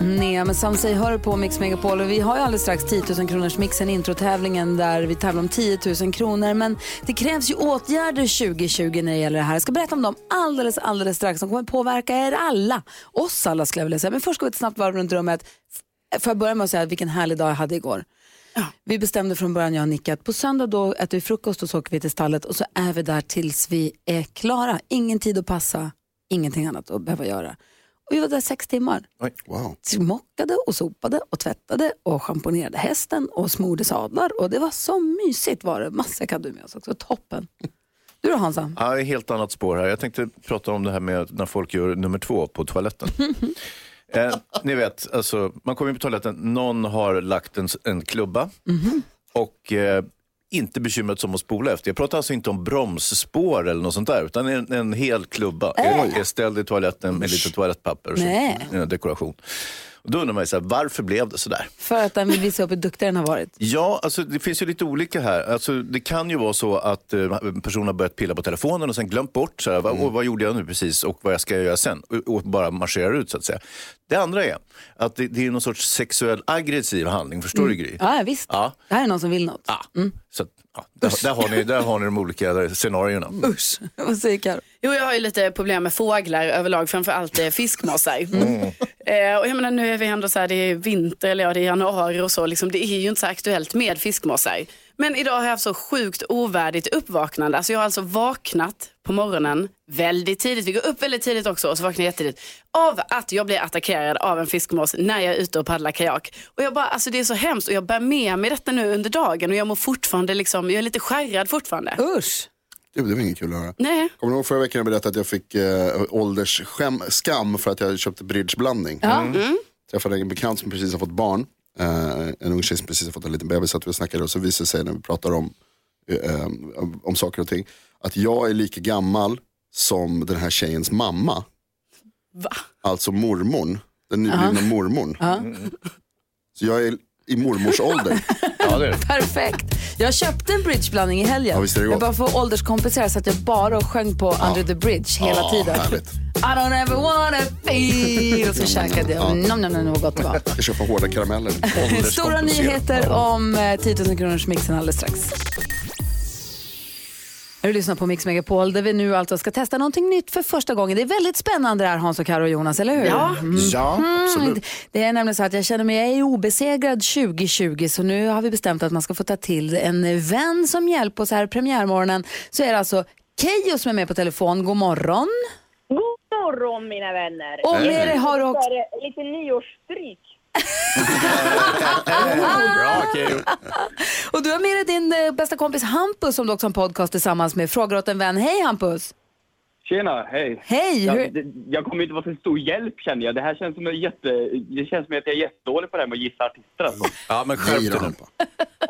Nea med Say hör på Mix Megapol och vi har ju alldeles strax 10 000 kronors mixen introtävlingen där vi tävlar om 10 000 kronor. Men det krävs ju åtgärder 2020 när det gäller det här. Jag ska berätta om dem alldeles, alldeles strax. De kommer påverka er alla. Oss alla skulle jag vilja säga. Men först går vi ett snabbt varv runt rummet. Får jag börja med att säga vilken härlig dag jag hade igår. Vi bestämde från början, jag och Nicka, att på söndag då äter vi frukost och så åker vi till stallet och så är vi där tills vi är klara. Ingen tid att passa, ingenting annat att behöva göra. Och vi var där sex timmar. Wow. Mockade och sopade och tvättade och schamponerade hästen och smorde sadlar och det var så mysigt var det. Massa kadu med oss också, toppen. Du då Hansa? Ja, helt annat spår här. Jag tänkte prata om det här med när folk gör nummer två på toaletten. eh, ni vet, alltså, man kommer in på toaletten, någon har lagt en, en klubba och eh, inte bekymrat som att spola efter. Jag pratar alltså inte om bromsspår eller något sånt där, utan en, en hel klubba är, är ställd i toaletten med lite toalettpapper Nej. en dekoration. Och då undrar man ju så här, varför blev det så där? För att den vill visa upp hur duktig den har varit. Ja, alltså det finns ju lite olika här. Alltså, det kan ju vara så att eh, personen har börjat pilla på telefonen och sen glömt bort så här, vad, "Åh, vad gjorde jag nu precis och vad ska jag göra sen? Och, och bara marscherar ut så att säga. Det andra är att det, det är någon sorts sexuell aggressiv handling, förstår du Gry? Ja, visst. Ja. Det här är någon som vill något. Ja. Så, att, ja, där, där, har ni, där har ni de olika scenarierna. Usch, vad säger Karo? Jo, jag har ju lite problem med fåglar överlag, framförallt eh, fiskmåsar. Eh, och jag menar, nu är vi ändå så här, det är vinter eller ja, det är januari och så, liksom, det är ju inte så aktuellt med fiskmåsar. Men idag har jag haft så sjukt ovärdigt uppvaknande. Alltså jag har alltså vaknat på morgonen väldigt tidigt, vi går upp väldigt tidigt också och så vaknar jag jättetidigt av att jag blir attackerad av en fiskmås när jag är ute och paddlar kajak. Och jag bara, alltså det är så hemskt och jag bär med mig detta nu under dagen och jag mår fortfarande liksom, jag är lite skärrad fortfarande. Usch. Det var inget kul att höra. Nej. Kommer du ihåg förra veckan jag berättade att jag fick eh, åldersskam för att jag köpte bridgeblandning? Mm. Träffade en bekant som precis har fått barn. Eh, en ung tjej som precis har fått en liten bebis. Satt vi snackade och så visade det sig när vi pratar om, eh, om, saker och ting. Att jag är lika gammal som den här tjejens mamma. Va? Alltså mormorn. Den nyblivna mormorn. Så jag är i mormors ålder. Ja, det är det. Perfekt. Jag köpte en bridgeblandning i helgen. Ja, jag bara får ålderskompensera så att jag bara sjöng på Under the Bridge hela Ja, tiden. härligt. I don't ever wanna feel. Och så käkade jag. Nom, nom, nom, vad gott det var. Jag köper hårda karameller. Stora nyheter om eh, 10 000 kronors mixen alldeles strax. Du lyssnar på Mix Megapol där vi nu alltså ska testa någonting nytt för första gången. Det är väldigt spännande det här Hans och Karo och Jonas, eller hur? Ja. Ja, absolut. Mm, Det är nämligen så att jag känner mig jag är obesegrad 2020 så nu har vi bestämt att man ska få ta till en vän som hjälp och så här premiärmorgonen så är det alltså Keyyo som är med på telefon. God morgon. God morgon mina vänner! Och med dig har du Så också... lite nyårsstryk. Bra, Keyyo. Och du har med dig din eh, bästa kompis Hampus som du också har en podcast tillsammans med. Frågar åt en vän. Hej Hampus! Tjena, hej. Hej! Jag, det, jag kommer inte vara till stor hjälp känner jag. Det här känns som en jätte... Det känns som att jag är jättedålig på det här med att gissa artister. Alltså. Ja, men skärp dig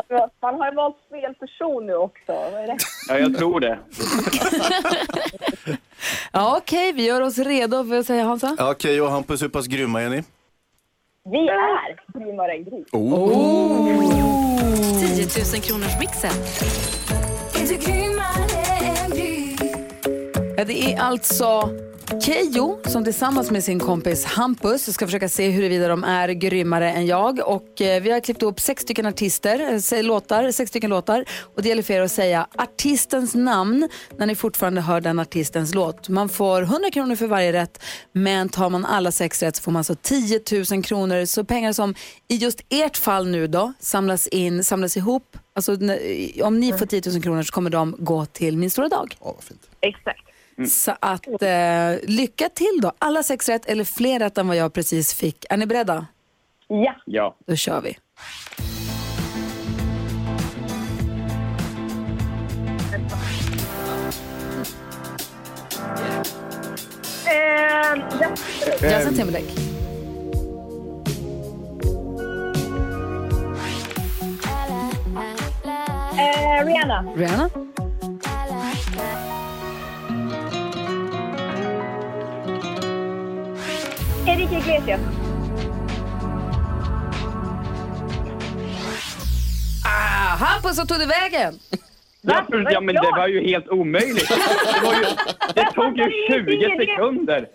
nu. Man har ju valt fel person nu också. Vad är det? Ja, jag tror det. Ja, Okej, vi gör oss redo. Vad säger Hansa? Ja, Keyyo och Hampus, hur pass grymma är ni? Vi är grymmare än Gry. 10 000 kronors mixen. Ja, det är alltså Keyyo som tillsammans med sin kompis Hampus ska försöka se huruvida de är grymmare än jag. Och eh, vi har klippt upp sex stycken artister, eh, låtar, sex stycken låtar. Och det gäller för er att säga artistens namn när ni fortfarande hör den artistens låt. Man får 100 kronor för varje rätt, men tar man alla sex rätt så får man alltså 10 000 kronor. Så pengar som i just ert fall nu då samlas in, samlas ihop. Alltså om ni får 10 000 kronor så kommer de gå till Min stora dag. Ja, vad fint. Exakt. Så att eh, lycka till då. Alla sex rätt eller fler rätt än vad jag precis fick. Är ni beredda? Ja. Ja. Då kör vi. Eh. Justin Timberlake. Eh, Rihanna. Rihanna. Enrique Iglesias. Ah, Hampus, vad tog det vägen? Ja, för- ja, men det var ju helt omöjligt. Det, var ju, det tog ju 20 sekunder.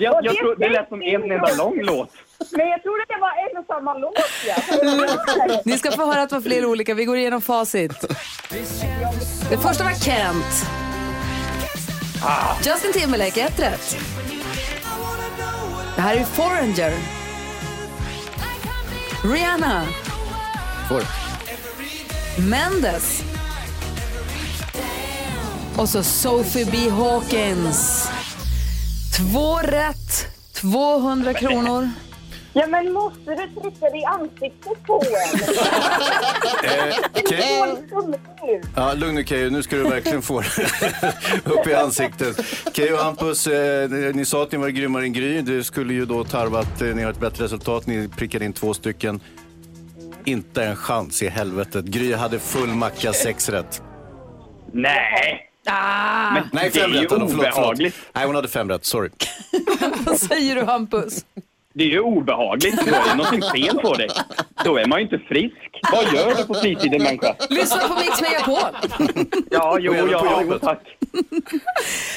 Jag, jag tror, det lät som en enda lång låt. Men jag trodde det var en och samma låt. Ja. Ni ska få höra att det var flera olika. Vi går igenom facit. Det första var Kent. Justin Timberlake, ett rätt. Det här är Foreigner. Rihanna. Får. Mendes. Och så Sophie B. Hawkins. Två rätt, 200 kronor. Ja, men måste du trycka det i ansiktet på en? Eh, nu. Ja, lugn nu Keyyo, nu ska du verkligen få upp i ansiktet. Keyyo och Hampus, eh, ni sa att ni var grymmare än Gry. Det skulle ju då tarva att eh, ni har ett bättre resultat. Ni prickade in två stycken. Inte en chans i helvetet. Gry hade full macka, sex rätt. Nej! Ah, Men Nej, det är fem ju rätt. Förlåt, förlåt. obehagligt. Nej, hon hade fem rätt. Sorry. vad säger du Hampus? Det är ju obehagligt. Då är det någonting fel på dig. Då är man ju inte frisk. Vad gör du på fritiden, människa? Lyssna på Mix Megapol. Ja, jo, på ja, jo, tack.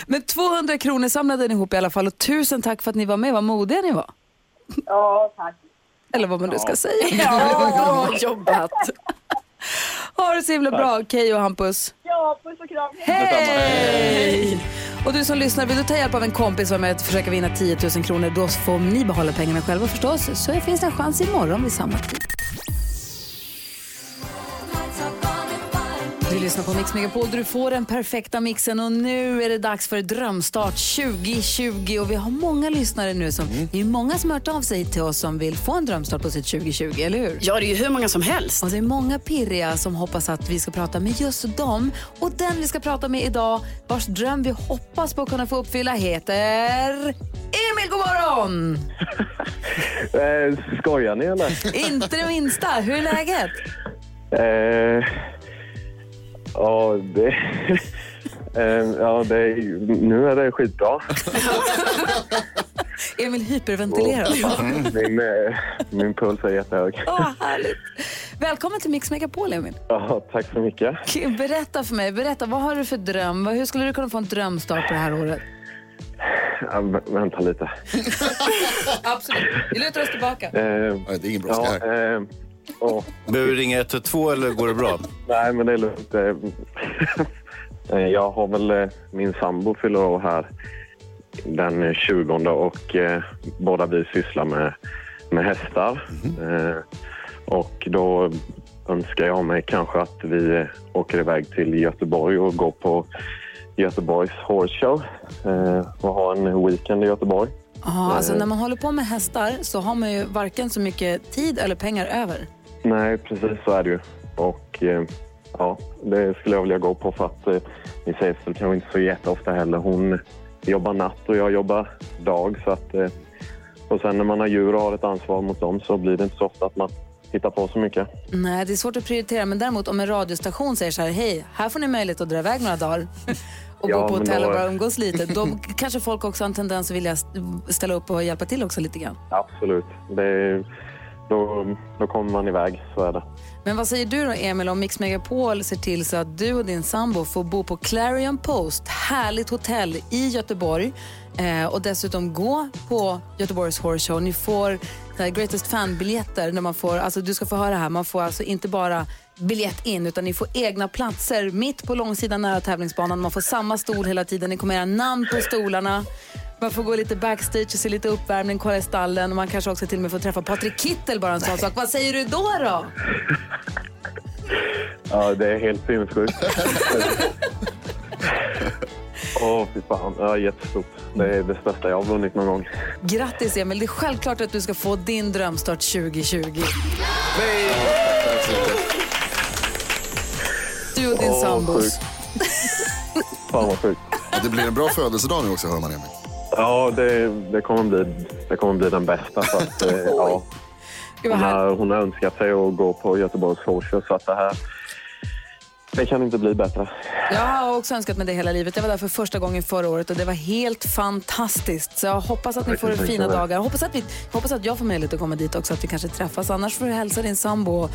Men 200 kronor samlade ni ihop i alla fall och tusen tack för att ni var med. Vad modiga ni var. Ja, tack. Eller vad man nu ska säga. Bra jobbat. Ha det så himla bra, Key och Hampus. Ja, puss och kram. Hej! Och du som lyssnar, vill du ta hjälp av en kompis som med att försöka vinna 10 000 kronor, då får ni behålla pengarna själva förstås. Så finns det en chans imorgon vid samma tid. Lyssnar på Mix Megapol där du får den perfekta mixen och nu är det dags för Drömstart 2020 och vi har många lyssnare nu som, det är ju många som har hört av sig till oss som vill få en drömstart på sitt 2020, eller hur? Ja, det är ju hur många som helst. Och det är många pirriga som hoppas att vi ska prata med just dem. Och den vi ska prata med idag, vars dröm vi hoppas på att kunna få uppfylla, heter Emil, god morgon! Eh, skojar ni eller? Inte det minsta. Hur är läget? Eh, ja, det... eh, ja, det är, nu är det skitbra. Emil hyperventilerar. Min, eh, min puls är jättehög. Åh, härligt. Välkommen till Mix Megapol, Emil. Ja, tack så mycket. Berätta för mig, berätta, vad har du för dröm? Hur skulle du kunna få en drömstart på det här året? Ja, vä- vänta lite. Absolut. Vi lutar oss tillbaka. Eh, det är ingen brådska ja, här. eh, åh, Behöver du ringa 112 eller går det bra? nej, men det är lugnt. Eh, eh, jag har väl eh, min sambo fyller år här den 20 och eh, båda vi sysslar med, med hästar. Eh, och då önskar jag mig kanske att vi eh, åker iväg till Göteborg och går på Göteborgs Horse Show eh, och har en weekend i Göteborg. Ja, alltså när man håller på med hästar så har man ju varken så mycket tid eller pengar över. Nej, precis så är det ju. Och eh, ja, det skulle jag vilja gå på för att eh, vi ses väl kanske inte så jätteofta heller. Hon jobbar natt och jag jobbar dag. Så att, eh, och sen när man har djur och har ett ansvar mot dem så blir det inte så ofta att man hittar på så mycket. Nej, det är svårt att prioritera. Men däremot om en radiostation säger så här, hej, här får ni möjlighet att dra iväg några dagar och Ja, gå på hotell då- och bara umgås lite. Då kanske folk också har en tendens att vilja st- ställa upp och hjälpa till också lite grann. Absolut. Det är, då, då kommer man iväg, så är det. Men vad säger du då Emil om Mix Megapol ser till så att du och din sambo får bo på Clarion Post, härligt hotell i Göteborg eh, och dessutom gå på Göteborgs Horse Show. Ni får här, Greatest Fan-biljetter när man får, alltså du ska få höra här, man får alltså inte bara biljett in utan ni får egna platser mitt på långsidan nära tävlingsbanan. Man får samma stol hela tiden, ni kommer era namn på stolarna. Man får gå lite backstage och se lite uppvärmning, kolla i stallen och man kanske också till och med får träffa Patrik Kittel bara en sån sak. Vad säger du då då? Ja, det är helt sinnessjukt. Åh, fy fan. Ja, jättestort. Det är det största jag har vunnit någon gång. Grattis Emil, det är självklart att du ska få din drömstart 2020. Du och din Åh, sambos. Fan vad sjukt. Ja, Det blir en bra födelsedag nu också hör man Emil. Ja, det, det, kommer bli, det kommer bli den bästa. För att, eh, ja, hon, har, hon har önskat sig att gå på Göteborgs Horse Show, så att det här, Det kan inte bli bättre. Jag har också önskat mig det hela livet. Jag var där för första gången förra året och det var helt fantastiskt. Så jag hoppas att ni får fina dagar. Hoppas att, vi, hoppas att jag får möjlighet att komma dit också, att vi kanske träffas. Annars får du hälsa din sambo.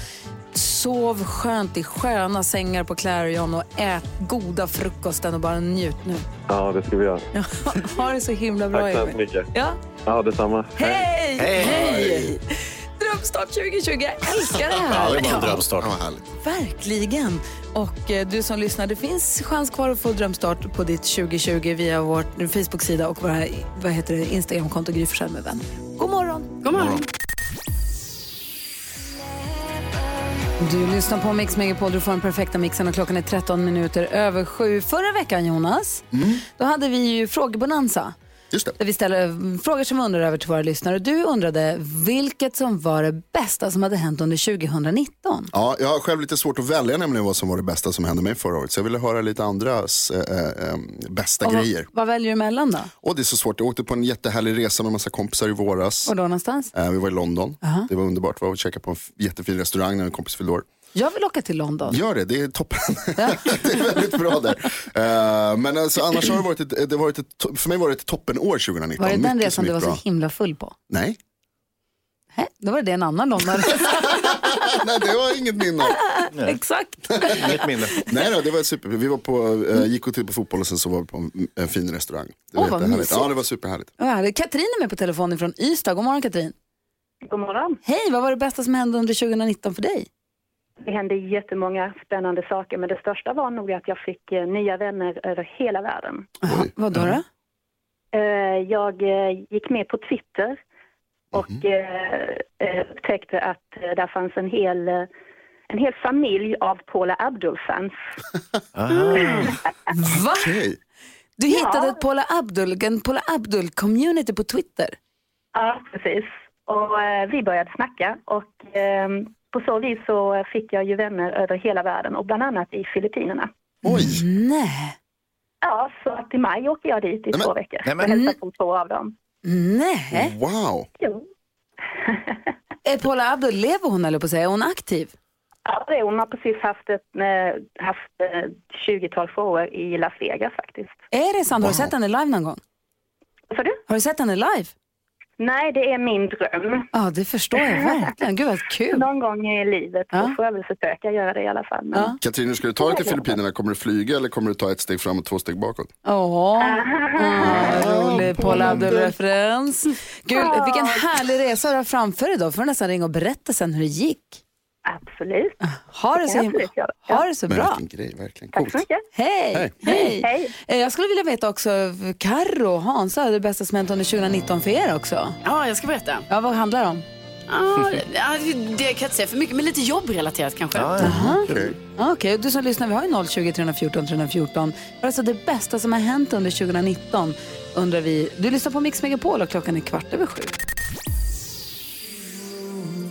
Sov skönt i sköna sängar på Clarion och ät goda frukosten och bara njut nu. Ja, det ska vi göra. ha det så himla bra, Tack så hemskt mycket. Ja. Ja, detsamma. Hej! Hej! Hej! Drömstart 2020, jag älskar det här. Ja, det var en drömstart. Ja. Verkligen. Och eh, du som lyssnar, det finns chans kvar att få drömstart på ditt 2020 via vår Facebook-sida och våra vad heter det, Instagramkonto Gry Forssell med vänner. God morgon! God morgon. Du lyssnar på Mix Megapol, du får den perfekta mixen och klockan är 13 minuter över sju. Förra veckan Jonas, då hade vi ju frågebonanza. Just det. Där vi ställer eh, frågor som vi undrar över till våra lyssnare. Du undrade vilket som var det bästa som hade hänt under 2019. Ja, jag har själv lite svårt att välja nämligen vad som var det bästa som hände mig förra året. Så jag ville höra lite andras eh, eh, bästa Och vad, grejer. vad väljer du emellan då? Och det är så svårt. Jag åkte på en jättehärlig resa med massa kompisar i våras. Var då någonstans? Eh, vi var i London. Det var underbart. Vi var och käkade på en jättefin restaurang när en kompis fyllde år. Jag vill åka till London. Gör det, det är toppen. det är väldigt bra där. Eh, men alltså, annars har det varit ett, det har varit ett, för mig var det ett toppenår 2019. Var det den resan som du var så bra. himla full på? Nej. Hä? Då var det en annan London. Nej, det var inget minne. Exakt. Inget minne. Nej då, det var super. Vi var på, eh, gick och tittade på fotboll och sen så var vi på en, fin restaurang. Det var Åh, vad mysigt. Ja, det var superhärligt. Härligt. Katrin är med på telefonen från Ystad. God morgon Katrin. God morgon. Hej, vad var det bästa som hände under 2019 för dig? Det hände jättemånga spännande saker, men det största var nog att jag fick eh, nya vänner över hela världen. Jaha, vad då? då? Eh, Jag eh, gick med på Twitter och eh, upptäckte att där fanns en hel, en hel familj av Paula Abdul-fans. Va? Du hittade ett Paula Abdul, en Paula Abdul-community på Twitter? Ja, precis. Och vi började snacka och eh, på så vis så fick jag ju vänner över hela världen och bland annat i Filippinerna. Oj, Nej. Ja, så att i maj åker jag dit i men- två veckor Nej, men- och hälsar på två av dem. Nej. wow. Jo. Är Paula Abdul, lever hon eller på att säga? Är hon aktiv? Ja, det, hon har precis haft ett eh, haft, eh, 20-tal shower i Las Vegas faktiskt. Är det sant? Har du sett henne live någon gång? Vad sa du? Har du sett henne live? Nej, det är min dröm. Ja, det förstår jag verkligen. Gud vad kul. Någon gång i livet Ja. så får jag väl försöka göra det i alla fall. Men... Ja. Katrin, ska du ta dig till Filippinerna? Kommer du flyga eller kommer du ta ett steg fram och två steg bakåt? Åh, mm, rolig Paula Abdul-referens. Gud, vilken härlig resa du har framför dig då. får du nästan ringa och berätta sen hur det gick. Absolut. Ha det så, himla, absolut göra. ha det så Men bra. vilken grej, verkligen. Tack Coolt. så mycket. Hej! Hej. Hej! Hej. Eh, Jag skulle vilja veta också, Karro och Hansa, det bästa som hänt under 2019 för er också. Ja, jag ska berätta. Ja, vad handlar det om? Ja, ja, det kan jag inte säga för mycket, men lite jobbrelaterat kanske. Ja, ja. Okej. Och du som lyssnar, vi har ju 020 314 314. Vad är alltså det bästa som har hänt under 2019? Undrar vi. Du lyssnar på Mix Megapol och klockan är kvart över sju.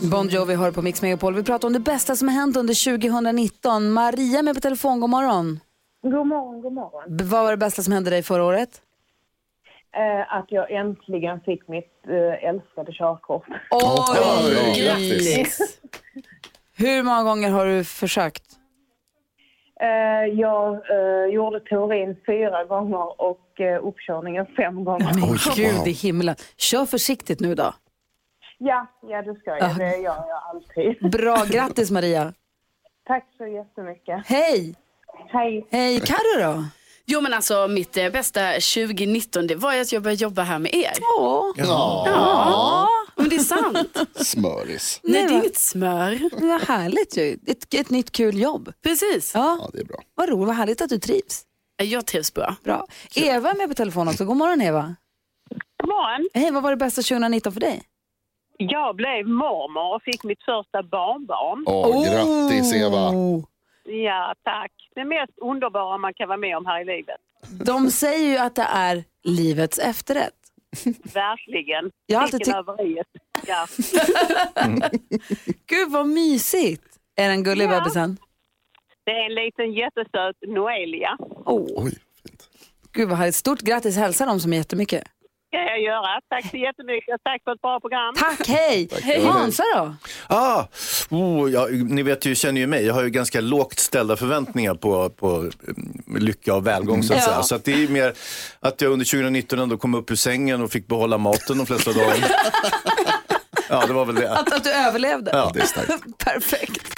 Bon Jovi hör på Mix Megapol. Vi pratar om det bästa som har hänt under 2019. Maria med på telefon, god morgon. God morgon, god morgon. B- vad var det bästa som hände dig förra året? Eh, att jag äntligen fick mitt eh, älskade körkort. Oj, grattis! Hur många gånger har du försökt? Eh, jag eh, gjorde teorin fyra gånger och eh, uppkörningen fem gånger. Men gud i himlen. Kör försiktigt nu då. Ja, ja det ska jag. Det gör jag alltid. Bra, grattis Maria. Tack så jättemycket. Hej! Hej. Hej, Carro då? Jo men alltså mitt eh, bästa 2019 det var ju att jag började jobba här med er. Åh, Ja, men det är sant. Smöris. Nej, det är inget smör. vad härligt ju. Ett, ett nytt kul jobb. Precis. Ja, Ja, det är bra. vad roligt, vad härligt att du trivs. Jag trivs bra. Bra. Eva är med på telefon också. God morgon Eva. God morgon. Hej, vad var det bästa 2019 för dig? Jag blev mormor och fick mitt första barnbarn. Åh, grattis Eva. Ja, tack. Det mest underbara man kan vara med om här i livet. De säger ju att det är livets efterrätt. Verkligen. Jag har alltid tyckt-. Ja. Gud vad mysigt. Är den gullig Ja. bebisen? Det är en liten jättesöt Noelia. Oh. Oj, fint. Gud vad härligt. Stort grattis. Hälsa dem så mycket. Ska jag göra. Tack så jättemycket. Tack för ett bra program. Tack, hej. Hej. Hansa då? Ah, Oh, ja, ni vet ju, känner ju mig, jag har ju ganska lågt ställda förväntningar på, på mm, lycka och välgång så att Ja. säga. Så att det är mer att jag under 2019 ändå kom upp ur sängen och fick behålla maten de flesta dagar. Ja, det var väl det. Att, att du överlevde. Ja. Det är starkt. Perfekt.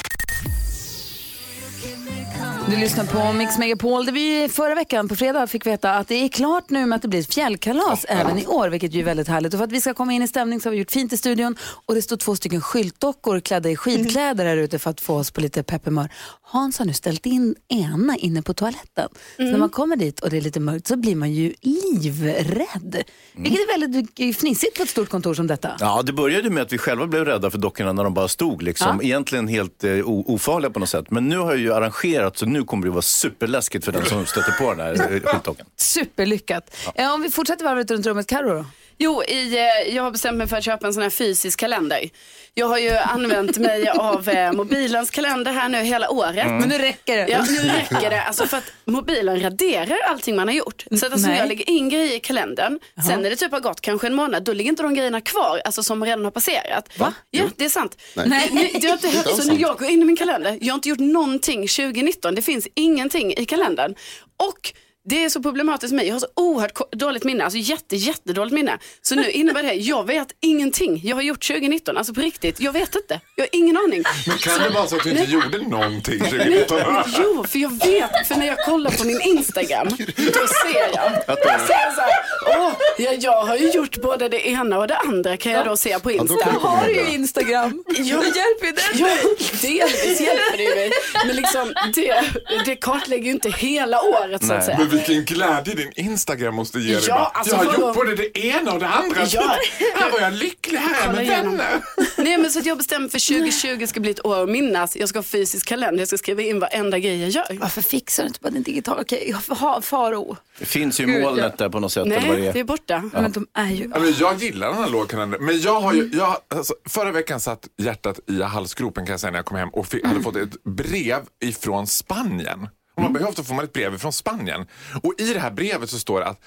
Du lyssnar på Mix Megapol där vi förra veckan på fredag fick veta att det är klart nu med att det blir fjällkalas även i år, vilket ju är väldigt härligt. Och för att vi ska komma in i stämning så har vi gjort fint i studion och det står två stycken skyltdockor klädda i skidkläder här ute för att få oss på lite pepphumör. Hans har nu ställt in ena inne på toaletten. Så när man kommer dit och det är lite mörkt så blir man ju livrädd. Vilket är väldigt fnissigt på ett stort kontor som detta. Ja, det började med att vi själva blev rädda för dockorna när de bara stod. Liksom. Ja. Egentligen helt eh, ofarliga på något sätt. Men nu har jag ju arrangerat så nu kommer det vara superläskigt för den som stöter på den här skyltdockan. Superlyckat. Eh, Om vi fortsätter varvet runt rummet, Carro då? Jo, i, eh, jag har bestämt mig för att köpa en sån här fysisk kalender. Jag har ju använt mig av eh, mobilens kalender här nu hela året. Men nu räcker det. Ja, nu räcker det. Alltså för att mobilen raderar allting man har gjort. Så att alltså Nej. jag lägger in grejer i kalendern, sen när det typ har gått kanske en månad, då ligger inte de grejerna kvar, alltså som redan har passerat. Va? Ja, det är sant. Nej. Nej. Det har inte alls Så när sant. jag går in i min kalender, jag har inte gjort någonting 2019, det finns ingenting i kalendern. Och det är så problematiskt för mig. Jag har så oerhört dåligt minne, alltså jätte, jättedåligt minne. Så nu innebär det, jag vet ingenting jag har gjort 2019, alltså på riktigt. Jag vet inte, jag har ingen aning. Men kan det vara så att du inte gjorde någonting Nej, 2019? jo, för jag vet, för när jag kollar på min Instagram, då ser jag, då ser jag så här, åh, ja, jag har ju gjort både det ena och det andra kan jag då se på då Insta. kan du komma Har ju det. Instagram? Ja, hjälper ju det. Ja, delvis hjälper det ju mig. Men liksom, det, det kartlägger ju inte hela året så att Nej. säga. Vilken glädje din Instagram måste ge dig. Ja, alltså, jag har gjort både det ena och det andra. Ja. Här var jag lycklig, här är med vänner. Nej men så att jag bestämde för 2020 ska bli ett år att minnas. Jag ska ha fysisk kalender, jag ska skriva in varenda grej jag gör. Varför fixar du inte bara din digitala? Okej, ha- Faro. Det finns ju Gud, molnet ja. där på något sätt. Nej, det det är. är borta. Men de är ju... Ja, men jag gillar den här lågkalendern. Men jag har ju, jag, alltså, förra veckan satt hjärtat i halsgropen kan jag säga när jag kom hem och fick, hade fått ett brev ifrån Spanien. Och man behövde få man ett brev från Spanien. Och i det här brevet så står det att,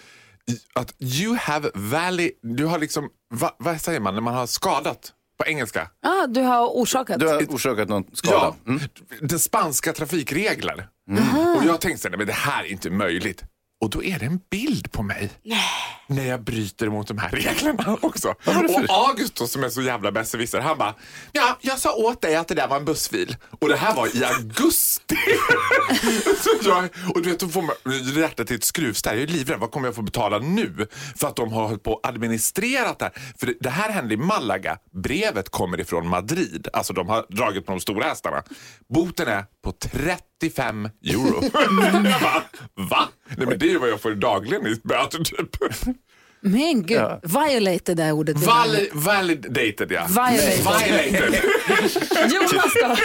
att you have valley, du har liksom, va, vad säger man när man har skadat på engelska? Ah, du har orsakat. Du har orsakat någon skada. Ja, den spanska trafikregler. Och jag tänkte så nej, men det här är inte möjligt. Och då är det en bild på mig. När jag bryter mot de här reglerna också. Och August då, som är så jävla besserwisser, han bara, ja, jag sa åt dig att det där var en bussfil. Och det här var i augusti. jag, och du vet, då får man hjärtat till ett skruvstäd. Jag är livrädd, vad kommer jag få betala nu? För att de har hållit på och administrerat det här. För det, det här hände i Malaga. Brevet kommer ifrån Madrid. Alltså de har dragit på de stora hästarna. Boten är på 35 euro. jag bara, va? Nej men det är vad jag får dagligen i böter typ. Men gud, violated är ordet. vi Vali, validated ja. Violated. Violated. Jonas då?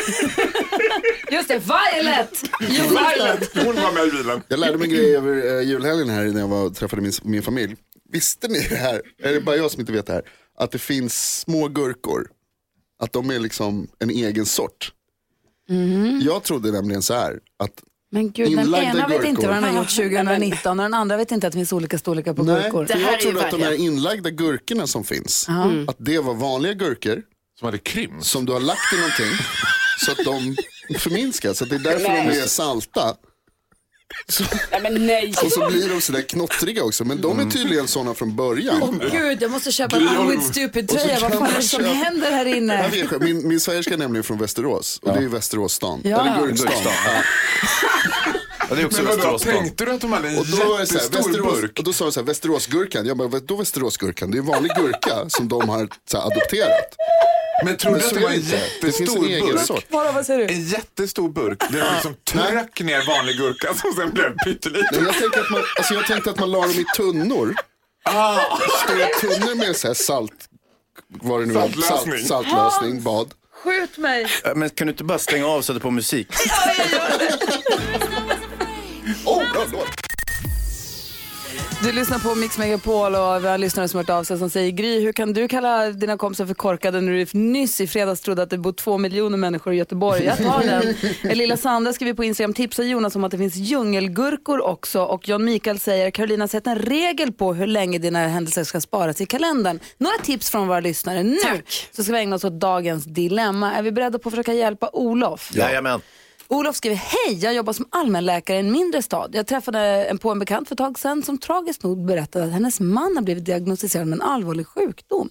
Just det, Violet! Violet. Hon var med i bilen. Jag lärde mig en grej över eh, julhelgen här när jag var träffade min, min familj. Visste ni det här, är det bara jag som inte vet det här, att det finns små gurkor. Att de är liksom en egen sort. Jag trodde nämligen så här, att Men gud, den ena vet inte gurkor. vad den har gjort 2019 och den andra vet inte att det finns olika storlekar på nej, gurkor. Det här jag trodde att de här inlagda gurkorna som finns, att det var vanliga gurkor Som hade krympt. som du har lagt i någonting så att de förminskas. Så att det är därför de är salta. Så, Nej men nej. och så blir de sådär knottriga också. Men de är tydligen sådana från början. Gud, jag måste köpa en with stupid Och så tröja. Vad fan är det som köpa- händer här inne? vet, min, min svägerska är nämligen från Västerås och det är ju Västeråsstan. Ja. Eller Gurkstan. Gurkstan. Ja. Ja, det är också Men vadå, Västerås. tänkte du att de hade en Och då det så här, jättestor Västerås, burk? och då sa de så här, Västeråsgurkan. Jag bara, vadå Västeråsgurkan? Det är en vanlig gurka som de har så här, adopterat. Men tror Men du att så det är var det en inte. Det finns jättestor en egen burk? sort. Vad säger du? En jättestor burk. Den liksom tryck ner vanlig gurka som sen blev pytteliten. Men jag, tänkte att man, alltså jag tänkte att man la dem i tunnor. Ah, Stora tunnor med så här salt, vad det nu var, Saltlösning. salt, saltlösning, bad. Skjut mig! Ja, Men kan du inte bara stänga av och sätta på musik? Oh, bra låt. Du lyssnar på Mix Megapol och vi har lyssnare som hört av sig som säger Gry, hur kan du kalla dina kompisar för korkade när du nyss i fredags trodde att det bor två miljoner människor i Göteborg? Jag tar den. Lilla Sandra skriver på Instagram, tipsar Jonas om att det finns djungelgurkor också och John Mikael säger, Carolina sätt en regel på hur länge dina händelser ska sparas i kalendern. Några tips från våra lyssnare. Nu så ska vi ägna oss åt dagens dilemma. Är vi beredda på att försöka hjälpa Olof? Jajamän. Olof skriver, hej, jag jobbar som allmänläkare i en mindre stad. Jag träffade en på en bekant för ett tag sedan som tragiskt nog berättade att hennes man har blivit diagnostiserad med en allvarlig sjukdom.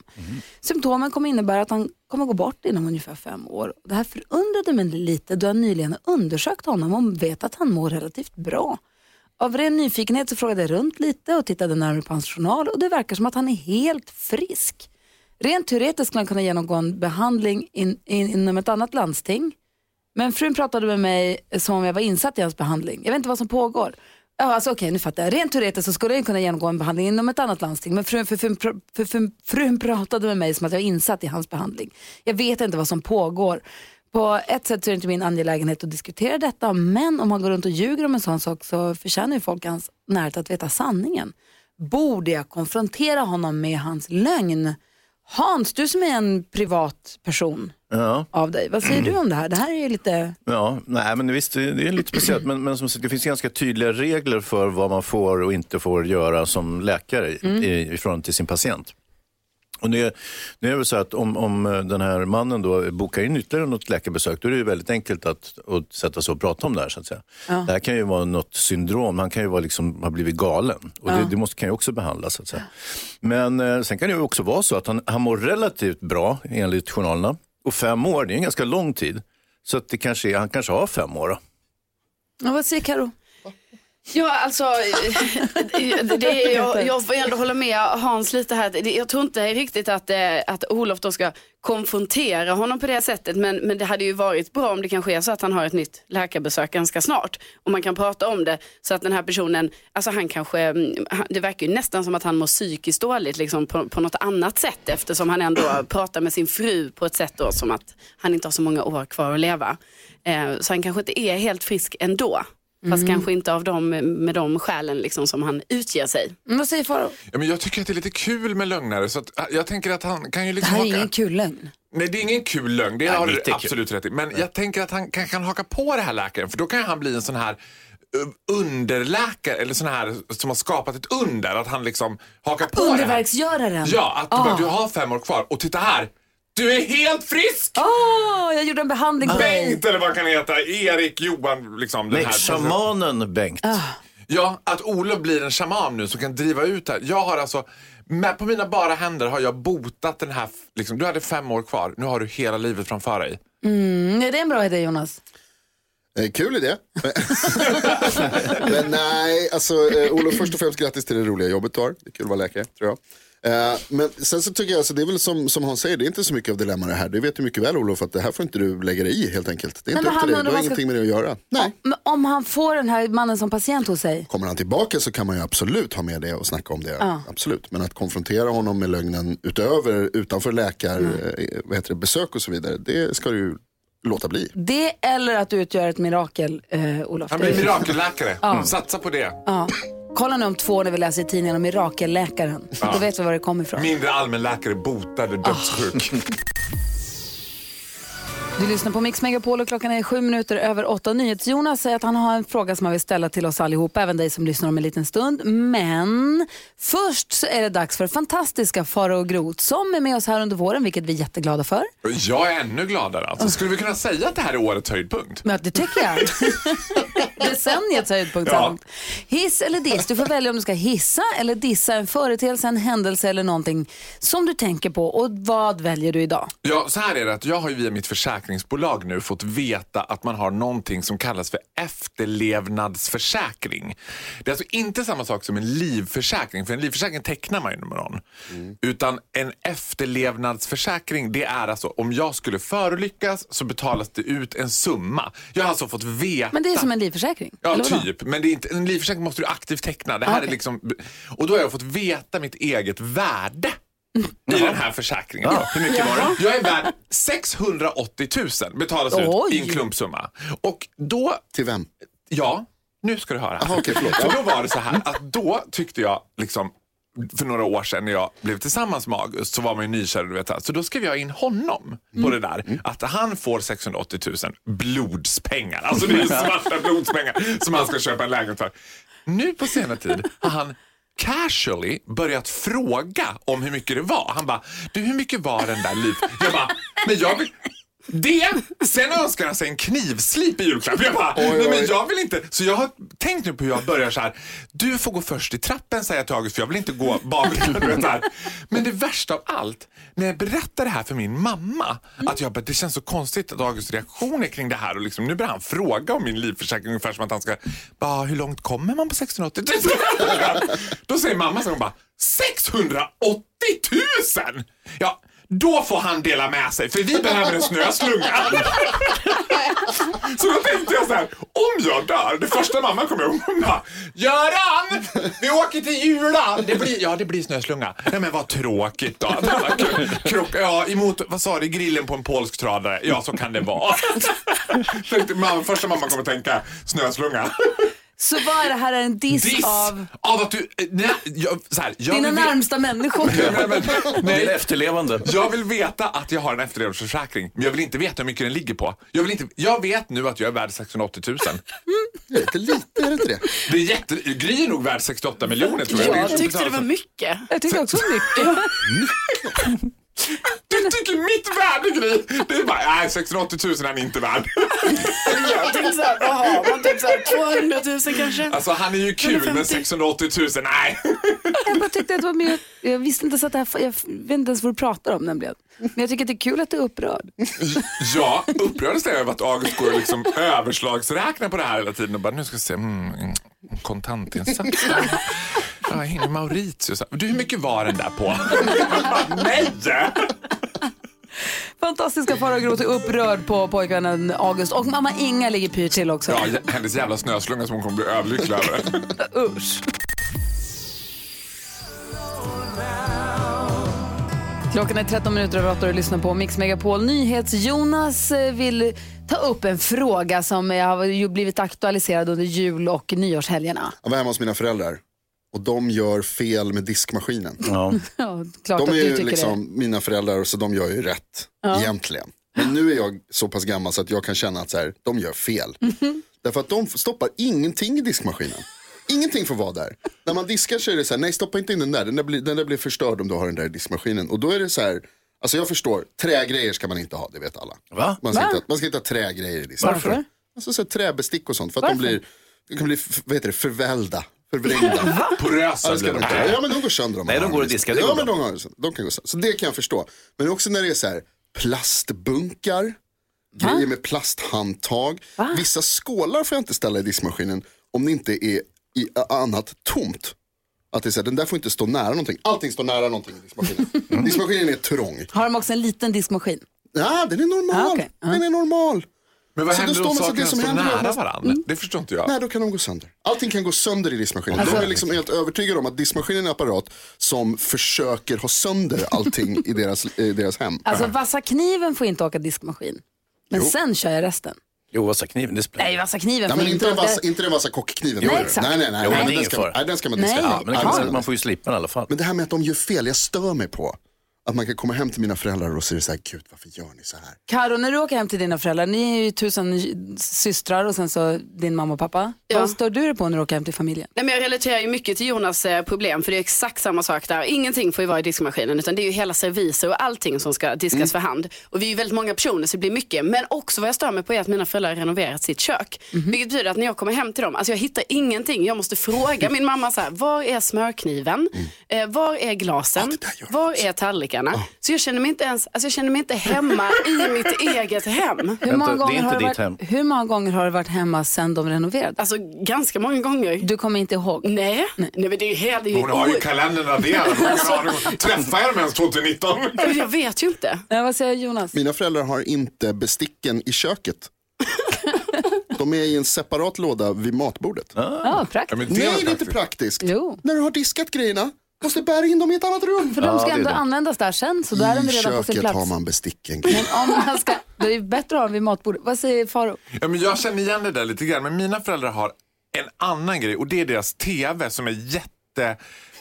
Symptomen kommer innebära att han kommer gå bort inom ungefär fem år. Det här förundrade mig lite då jag nyligen undersökt honom och vet att han mår relativt bra. Av ren nyfikenhet så frågade jag runt lite och tittade närmare på hans journal och det verkar som att han är helt frisk. Rent teoretiskt skulle han kunna genomgå en behandling in, in, inom ett annat landsting. Men frun pratade med mig som om jag var insatt i hans behandling. Jag vet inte vad som pågår. Ja, alltså, Okej, nu fattar jag. Rent teoretiskt så skulle jag kunna genomgå en behandling inom ett annat landsting. Men frun, för, frun, för, för, frun pratade med mig som att jag var insatt i hans behandling. Jag vet inte vad som pågår. På ett sätt så är det inte min angelägenhet att diskutera detta. Men om man går runt och ljuger om en sån sak så förtjänar ju folk hans närhet att veta sanningen. Borde jag konfrontera honom med hans lögn? Hans, du som är en privat person Ja. av dig. Vad säger du om det här? Det här är ju lite... Ja, nej men visst det det är lite speciellt men, men som sagt, det finns ganska tydliga regler för vad man får och inte får göra som läkare Mm. i, i förhållande till sin patient. Och det, det är väl så att om, om den här mannen då bokar in ytterligare något läkarbesök då är det ju väldigt enkelt att, att sätta sig och prata om det här. Så att säga. Ja. Det här kan ju vara något syndrom, han kan ju vara liksom, ha blivit galen och Ja. det, det måste, kan ju också behandlas. Så att säga. Men eh, sen kan det ju också vara så att han, han mår relativt bra enligt journalerna och fem år, det är en ganska lång tid. Så att det kanske är, han kanske har fem år. Då. Ja, vad säger Karo? Ja, alltså, det, jag, jag får ändå hålla med Hans lite här. Jag tror inte riktigt att, eh, att Olof då ska konfrontera honom på det sättet. Men, men det hade ju varit bra om det kanske är så att han har ett nytt läkarbesök ganska snart. Och man kan prata om det så att den här personen, alltså han kanske, mm, det verkar ju nästan som att han mår psykiskt dåligt liksom på, på något annat sätt. Eftersom han ändå pratar med sin fru på ett sätt då som att han inte har så många år kvar att leva. Eh, så han kanske inte är helt frisk ändå. Fast Mm. kanske inte av dem, med de skälen liksom som han utger sig. Vad säger Farao? Ja, men jag tycker att det är lite kul med lögnare. Så att, jag tänker att han kan ju Det liksom här är haka... ingen kul lögn. Nej, det är ingen kul lögn. Det Nej, har du kul. absolut rätt i. Men jag tänker att han kan, kan haka på det här läkaren. För då kan han bli en sån här uh, underläkare eller sån här som har skapat ett under. Att han liksom hakar på det här. Underverksgöraren. Ja, att du, Ah. bara, du har fem år kvar. Och titta här! Du är helt frisk! Åh, jag gjorde en behandling på dig. Bengt eller vad kan han heta? Erik, Johan, liksom. Nej, den här. shamanen Bengt. Ah. Ja, att Olof blir en shaman nu som kan driva ut det här. Jag har alltså, med, på mina bara händer har jag botat den här, liksom, du hade fem år kvar, nu har du hela livet framför dig. Mm, är det en bra idé Jonas? Eh, kul idé. Men nej, alltså eh, Olof först och främst grattis till det roliga jobbet du har. Det är kul att vara läkare tror jag. Eh, men sen så tycker jag, alltså, det är väl som, som han säger, det är inte så mycket av dilemma det här. Du vet ju mycket väl Olof att det här får inte du lägga dig i helt enkelt. Det är Nej, inte men upp till dig, du har vad ska- ingenting med det att göra. Nej. Men om han får den här mannen som patient hos sig? Kommer han tillbaka så kan man ju absolut ha med det och snacka om det. Ja. Absolut. Men att konfrontera honom med lögnen utöver, utanför läkar, Mm. vad heter det, besök och så vidare, det ska du ju låta bli. Det eller att du utgör ett mirakel, eh, Olof. Han Det- blir mirakelläkare. Ja. Satsa på det. Ja. Kolla nu om två år när vi läser i tidningen om mirakelläkaren. Ja. Då vet vi var det kommer ifrån. Mindre allmänläkare botade dödssjuk. Du lyssnar på Mix Megapol och klockan är sju minuter över åtta. NyhetsJonas säger att han har en fråga som han vill ställa till oss allihop, även dig som lyssnar om en liten stund. Men först så är det dags för fantastiska Farao Groth som är med oss här under våren, vilket vi är jätteglada för. Jag är ännu gladare. Alltså, skulle vi kunna säga att det här är årets höjdpunkt? Men det tycker jag. Decenniets höjdpunkt Ja. Hiss eller diss? Du får välja om du ska hissa eller dissa en företeelse, en händelse eller någonting som du tänker på. Och vad väljer du idag? Ja, så här är det att jag har ju via mitt försäkringsbolag nu fått veta att man har någonting som kallas för efterlevnadsförsäkring. Det är alltså inte samma sak som en livförsäkring, för en livförsäkring tecknar man ju med någon. Utan en efterlevnadsförsäkring, det är alltså om jag skulle förolyckas så betalas det ut en summa. Jag har alltså fått veta Men det är som en livförsäkring. Ja, typ. Men det är inte, en livförsäkring måste du aktivt teckna. Det här Okej. är liksom, och då har jag fått veta mitt eget värde i den här försäkringen. Ja, hur mycket var det? Jag är värd 680 000 betalas Oj. ut i en klumpsumma. Och då, Till vem? ja, nu ska du höra. Aha, okej, förlåt. För då var det så här att då tyckte jag liksom för några år sedan när jag blev tillsammans med August så var man ju nykär. Du vet, så då skrev jag in honom på det där. Att han får 680 000 blodspengar. Alltså det är svarta blodspengar som han ska köpa en lägenhet för. Nu på senare tid har han casually börjat fråga om hur mycket det var. Han bara, du hur mycket var den där liv? Jag bara, men jag vill... Det! Sen önskar han sig en knivslip i julklapp. Jag bara, nej men jag vill inte. Så jag har tänkt nu på hur jag börjar så här. Du får gå först i trappen säger jag till August för jag vill inte gå här. Men det värsta av allt, när jag berättar det här för min mamma, att jag bara, det känns så konstigt att Augusts reaktioner kring det här och liksom, nu börjar han fråga om min livförsäkring ungefär som att han ska, bara, hur långt kommer man på 680 000? Då säger mamma så hon bara, 680 000! Ja, då får han dela med sig för vi behöver en snöslunga. Så då tänkte jag så här, om jag dör, det första mamma kommer ihåg, hon bara, Göran! Vi åker till Jula! Det blir, ja, det blir snöslunga. Nej men vad tråkigt då. Krock, ja, emot, vad sa du, grillen på en polsk tradare. Ja, så kan det vara. Tänkte, mamma, första mamma kommer tänka, snöslunga. Så vad är det här en diss, Diss av av att du, nej, jag, så här, jag dina vill närmsta människor? Nej, men, Det är nej, efterlevande. jag vill veta att jag har en efterlevnadsförsäkring, men jag vill inte veta hur mycket den ligger på. Jag, vill inte, jag vet nu att jag är värd 680 000. Lite, lite, är det inte det? Det är jätte, Gry är nog värd 68 miljoner tror jag. Jag tyckte det var mycket. Jag tyckte också mycket. Du tycker mitt värde Gry! Det är bara, nej 680 000 är han inte värd. Jag tänkte såhär, vad har man? Typ såhär 200 000 kanske? Alltså han är ju kul men 150. 680 000, nej. Jag bara tyckte att det var mer, jag visste inte så att det här, jag vet inte ens vad du pratar om nämligen. Men jag tycker att det är kul att du är upprörd. Ja, upprördes jag över att August går och liksom överslagsräknar på det här hela tiden och bara, nu ska vi se, mm, kontantinsats. Ja, Mauritius. Du, hur mycket var den där på? Nej! Fantastiska Farao Groth är upprörd på pojkvännen August och mamma Inga ligger pyrt till också. Ja, hennes jävla snöslunga som hon kommer bli överlycklig över. Usch. Klockan är 13 minuter över 8 och du lyssnar på Mix Megapol. NyhetsJonas eh, vill ta upp en fråga som eh, har blivit aktualiserad under jul och nyårshelgerna. Jag var hemma hos mina föräldrar och de gör fel med diskmaskinen. Ja. Ja, klart De att är du ju liksom mina föräldrar så de gör ju rätt egentligen. Men nu är jag så pass gammal så att jag kan känna att så här, de gör fel. Mhm. Därför att de stoppar ingenting i diskmaskinen. Ingenting får vara där. När man diskar så är det så här, nej stoppa inte in den där. Den där, blir, den där blir förstörd om du har den där i diskmaskinen. Och då är det så här, alltså jag förstår, trägrejer ska man inte ha, det vet alla. Va? Man ska, Va? inte, man ska inte ha trägrejer i diskmaskinen. Varför? Alltså så här, träbestick och sånt. För att de blir, de kan bli, vad heter det, förvällda. Förvrängda. Porösa ska de blir inte. de. Ja men de går sönder om Nej, man de har går dem att i diska, disken. det Ja går men de, har, de kan gå sönder. Så det kan jag förstå. Men också när det är så här plastbunkar, grejer med plasthandtag. Vissa skålar får jag inte ställa i diskmaskinen om det inte är i annat tomt. Att det är så här, den där får inte stå nära någonting. Allting står nära någonting i diskmaskinen. diskmaskinen är trång. Har de också en liten diskmaskin? Ja, den är normal. Ah, okej. Ja. Den är normal. Men vad Så händer då om sakerna som står händer är nära att- varandra? Det förstår inte jag. Nej, då kan de gå sönder. Allting kan gå sönder i diskmaskinen. De är liksom helt övertygade om att diskmaskinen är en apparat som försöker ha sönder allting i deras, i deras hem. Alltså vassa kniven får inte åka diskmaskin. Men sen kör jag resten. Jo, vassa kniven, det spelar Nej, vassa kniven Nej, men inte inte vassa, inte den vassa kockkniven. Nej, exakt. nej, nej, nej, Jo, nej, men den, ska, nej, den ska man diska. Nej. Ja, Ja, men kan man, man får ju slippa den i alla fall. Men det här med att de gör fel, jag stör mig på. Att man kan komma hem till mina föräldrar och säga så här, gud varför gör ni så här? Karo, när du åker hem till dina föräldrar, ni är ju tusen systrar och sen så din mamma och pappa. Ja. Vad stör du dig på när du åker hem till familjen? Nej, men jag relaterar ju mycket till Jonas eh, problem för det är exakt samma sak där. Ingenting får ju vara i diskmaskinen utan det är ju hela serviser och allting som ska diskas för hand. Och vi är ju väldigt många personer så det blir mycket. Men också vad jag stör mig på är att mina föräldrar har renoverat sitt kök. Vilket betyder att när jag kommer hem till dem, alltså jag hittar ingenting. Jag måste fråga min mamma så här, var är smörkniven? Eh, var är glasen? det där gör var är tallrikarna? Så jag känner mig inte ens, alltså jag känner mig inte hemma i mitt eget hem. Hur många, gånger har du varit, hem. hur många gånger har du varit hemma sen de renoverade? Alltså ganska många gånger. Du kommer inte ihåg? Nej, nej men det är ju helt... det är ju Hon har ju kalendern raderad. Träffar jag dem ens 2019? Jag vet ju inte. Nej, vad säger Jonas? Mina föräldrar har inte besticken i köket. De är i en separat låda vid matbordet. Ja, Ja, praktiskt. men det Nej, är det är inte praktiskt. praktiskt. Jo. När du har diskat grejerna, måste bära in dem i ett annat rum. För de ska ändå det. användas där sen, så då är de I redan på sin köket plats. har man besticken. Men om man ska, det är bättre att ha dem vid matbordet. Vad säger Faro? Ja, men jag känner igen det där lite grann. Men mina föräldrar har en annan grej och det är deras TV som är jätte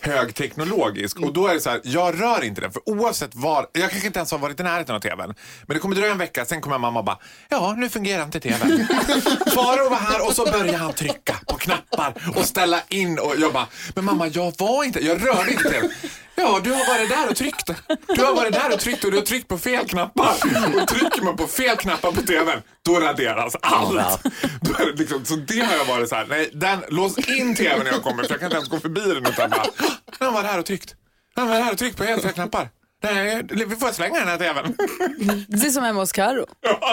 högteknologisk och då är det så här, jag rör inte den för oavsett var, jag kanske inte ens har varit i närheten av tvn, men det kommer dröja en vecka, sen kommer mamma och bara, ja nu fungerar inte tvn. Farao var här och så börjar han trycka på knappar och ställa in och jag bara, men mamma jag var inte, jag rörde inte tvn. Ja, du har varit där och tryckt. Du har varit där och tryckt och du har tryckt på fel knappar. Och trycker man på fel knappar på tvn, då raderas allt. Då det liksom, så det har jag varit så här, nej, den, lås in tvn när jag kommer för jag kan inte ens gå förbi den utan bara, han var där och tryckt. Han var där och tryckt på helt fel knappar. Nej, vi får slänga den här tvn. Det är som hemma hos Karo.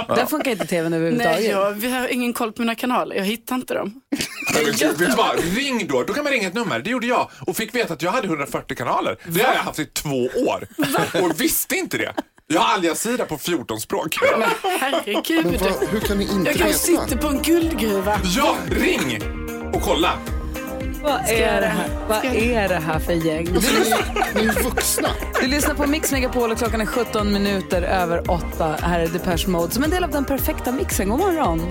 Där funkar inte tvn överhuvudtaget. Nej, jag, vi har ingen koll på mina kanaler. Jag hittar inte dem. Men vet du vad? Ring då. Då kan man ringa ett nummer. Det gjorde jag och fick veta att jag hade 140 kanaler. Det har jag haft i två år och visste inte det. Jag har Al Jazeera på 14 språk. Men herregud. Men vad, hur kan ni inte Jag kanske sitter på en guldgruva. Ja, ring och kolla. Vad är det här, vad är det här för gäng? Ni är vuxna. du lyssnar på Mix Megapol och klockan är 17 minuter över 8. Här är Depeche Mode som en del av den perfekta mixen. God morgon.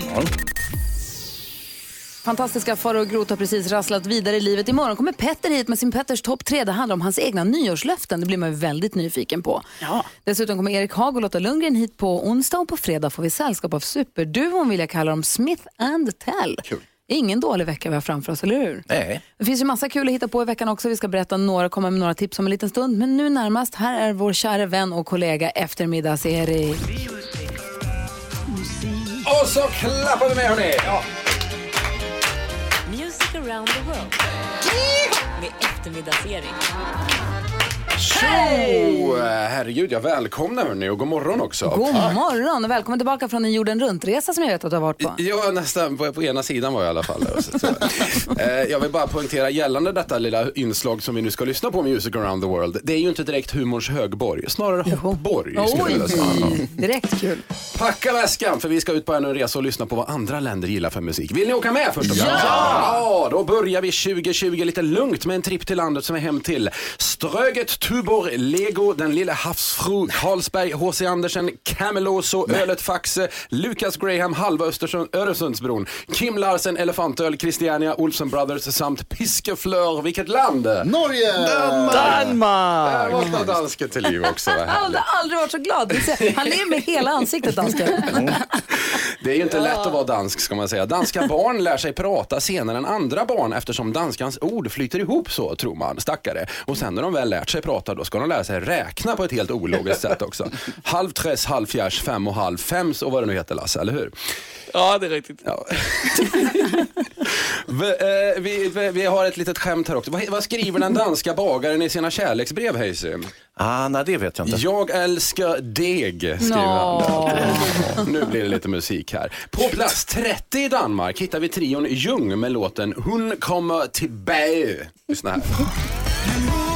Fantastiska Farao Groth har precis rasslat vidare i livet. Imorgon kommer Petter hit med sin Petters topp 3. Det handlar om hans egna nyårslöften. Det blir man ju väldigt nyfiken på. Ja. Dessutom kommer Erik Hag och Lotta Lundgren hit på onsdag och på fredag får vi sällskap av superduon vill jag kalla dem Smith and Tell. Kul. Ingen dålig vecka vi har framför oss, eller hur? Nej. Det finns ju massa kul att hitta på i veckan också. Vi ska berätta några, komma med några tips om en liten stund. Men nu närmast, här är vår kära vän och kollega eftermiddags-Erik. Och så klappar vi med hörni. Ja. Music around the world. Med eftermiddagsserie. Tjo! Herregud, jag välkomnar hörni och god morgon också. God morgon och välkommen tillbaka från en jorden runt-resa som jag vet att du har varit på. Ja, nästan. På, på ena sidan var jag i alla fall. Eh, jag vill bara poängtera gällande detta lilla inslag som vi nu ska lyssna på, Music around the world. Det är ju inte direkt humorns högborg, snarare hoppborg. skulle jag Oj, direkt kul. Packa väskan för vi ska ut på en resa och lyssna på vad andra länder gillar för musik. Vill ni åka med först och främst? Ja! Då börjar vi 2020 lite lugnt med en tripp till landet som är hem till Ströget, Tuborg, Lego, Den lilla havsfru, Carlsberg, H.C. Andersen, Cameloso, Ölet Faxe, Lucas Graham, Halva Östersund, Öresundsbron, Kim Larsen, Elefantöl, Christiania, Olsen Brothers samt Piskeflör. Vilket land? Norge! Där Danmark! vaknade dansken till liv också. Jag har aldrig, varit så glad. Han ler med hela ansiktet, dansken. Det är ju inte lätt att vara dansk ska man säga. Danska barn lär sig prata senare än andra barn eftersom danskans ord flyter ihop så tror man, stackare. Och sen när de väl lärt sig prata då ska de lära sig räkna på ett helt ologiskt sätt också. Halv tres, halv fjärs, fem och halv, fems och vad det nu heter Lasse, eller hur? Ja, det är riktigt. Ja. vi, eh, vi, vi, vi har ett litet skämt här också. Vad, vad skriver den danska bagaren i sina kärleksbrev, Hayes? Ah, nej, det vet jag inte. Jag älskar deg, skriver Nå. han. Nu blir det lite musik här. På plats 30 i Danmark hittar vi trion Ljung med låten Hon kommer tillbaka. Lyssna här.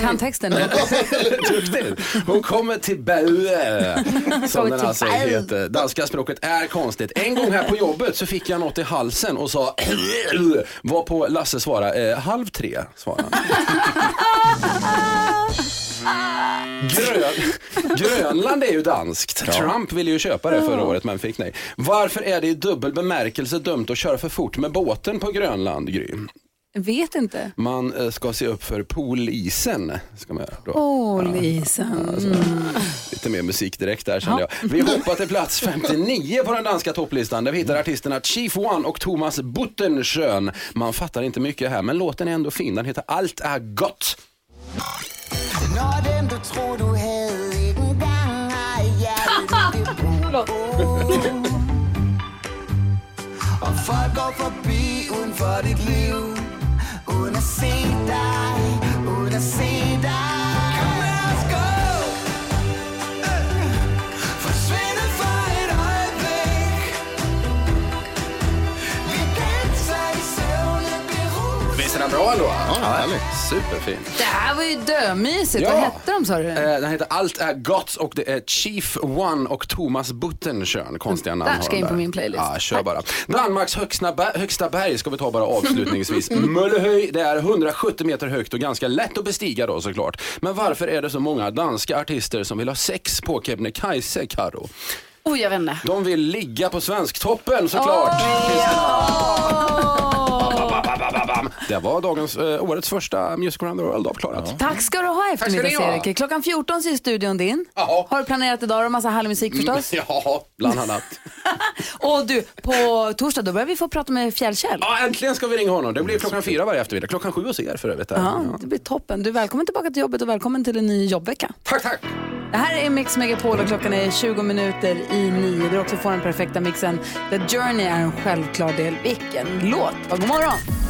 kan texten nu. Duktigt. Hon kommer tillbaka. Som Kommer den alltså heter. Danska språket är konstigt. En gång här på jobbet så fick jag något i halsen och sa var på Lasse svara eh, halv tre svarade han. Grön, Grönland är ju danskt. Trump ville ju köpa det förra året men fick nej. Varför är det i dubbel bemärkelse dumt att köra för fort med båten på Grönland, Gry? Vet inte. Man eh, ska se upp för polisen. Ska man göra då. Åh, Lisen. Mm. Lite mer musik direkt där kände jag. Vi hoppar till plats 59 på den danska topplistan där vi hittar artisterna Chief One och Thomas Buttenschön. Man fattar inte mycket här men låten är ändå fin. Den heter Allt är gott. Og folk går forbi uden for dit liv Uden at se dig, bra ändå. Ja, Superfin. Det här var ju dömysigt. Ja. Vad hette de sa du? Eh, Den heter Allt är gott och det är Chief One och Thomas Buttenschön. Konstiga namn Där har ska in på min playlist. Ja, kör bara. Danmarks högsta, högsta berg ska vi ta bara avslutningsvis. Möllehöj, det är 170 meter högt och ganska lätt att bestiga då såklart. Men varför är det så många danska artister som vill ha sex på Kebnekaise, Karo? Oj, jag vet inte. De vill ligga på Svensktoppen såklart. Det var dagens, eh, årets första Music around the world avklarat. Tack ska du ha Tack ska ni ha. eftermiddags-Erik. Klockan 14 så är studion din. Har du planerat idag? Du massa härlig musik förstås? Ja, bland annat. Och du, på torsdag då börjar vi få prata med Fjällkäll. Ja, äntligen ska vi ringa honom. Det blir klockan fyra varje eftermiddag. Klockan sju hos er för övrigt. Ja, det blir toppen. Du välkommen tillbaka till jobbet och välkommen till en ny jobbvecka. Tack, tack. Det här är Mix Megapol och klockan är 20 minuter i nio. Du också får den perfekta mixen. The Journey är en självklar del. Vilken låt! Ja, God morgon!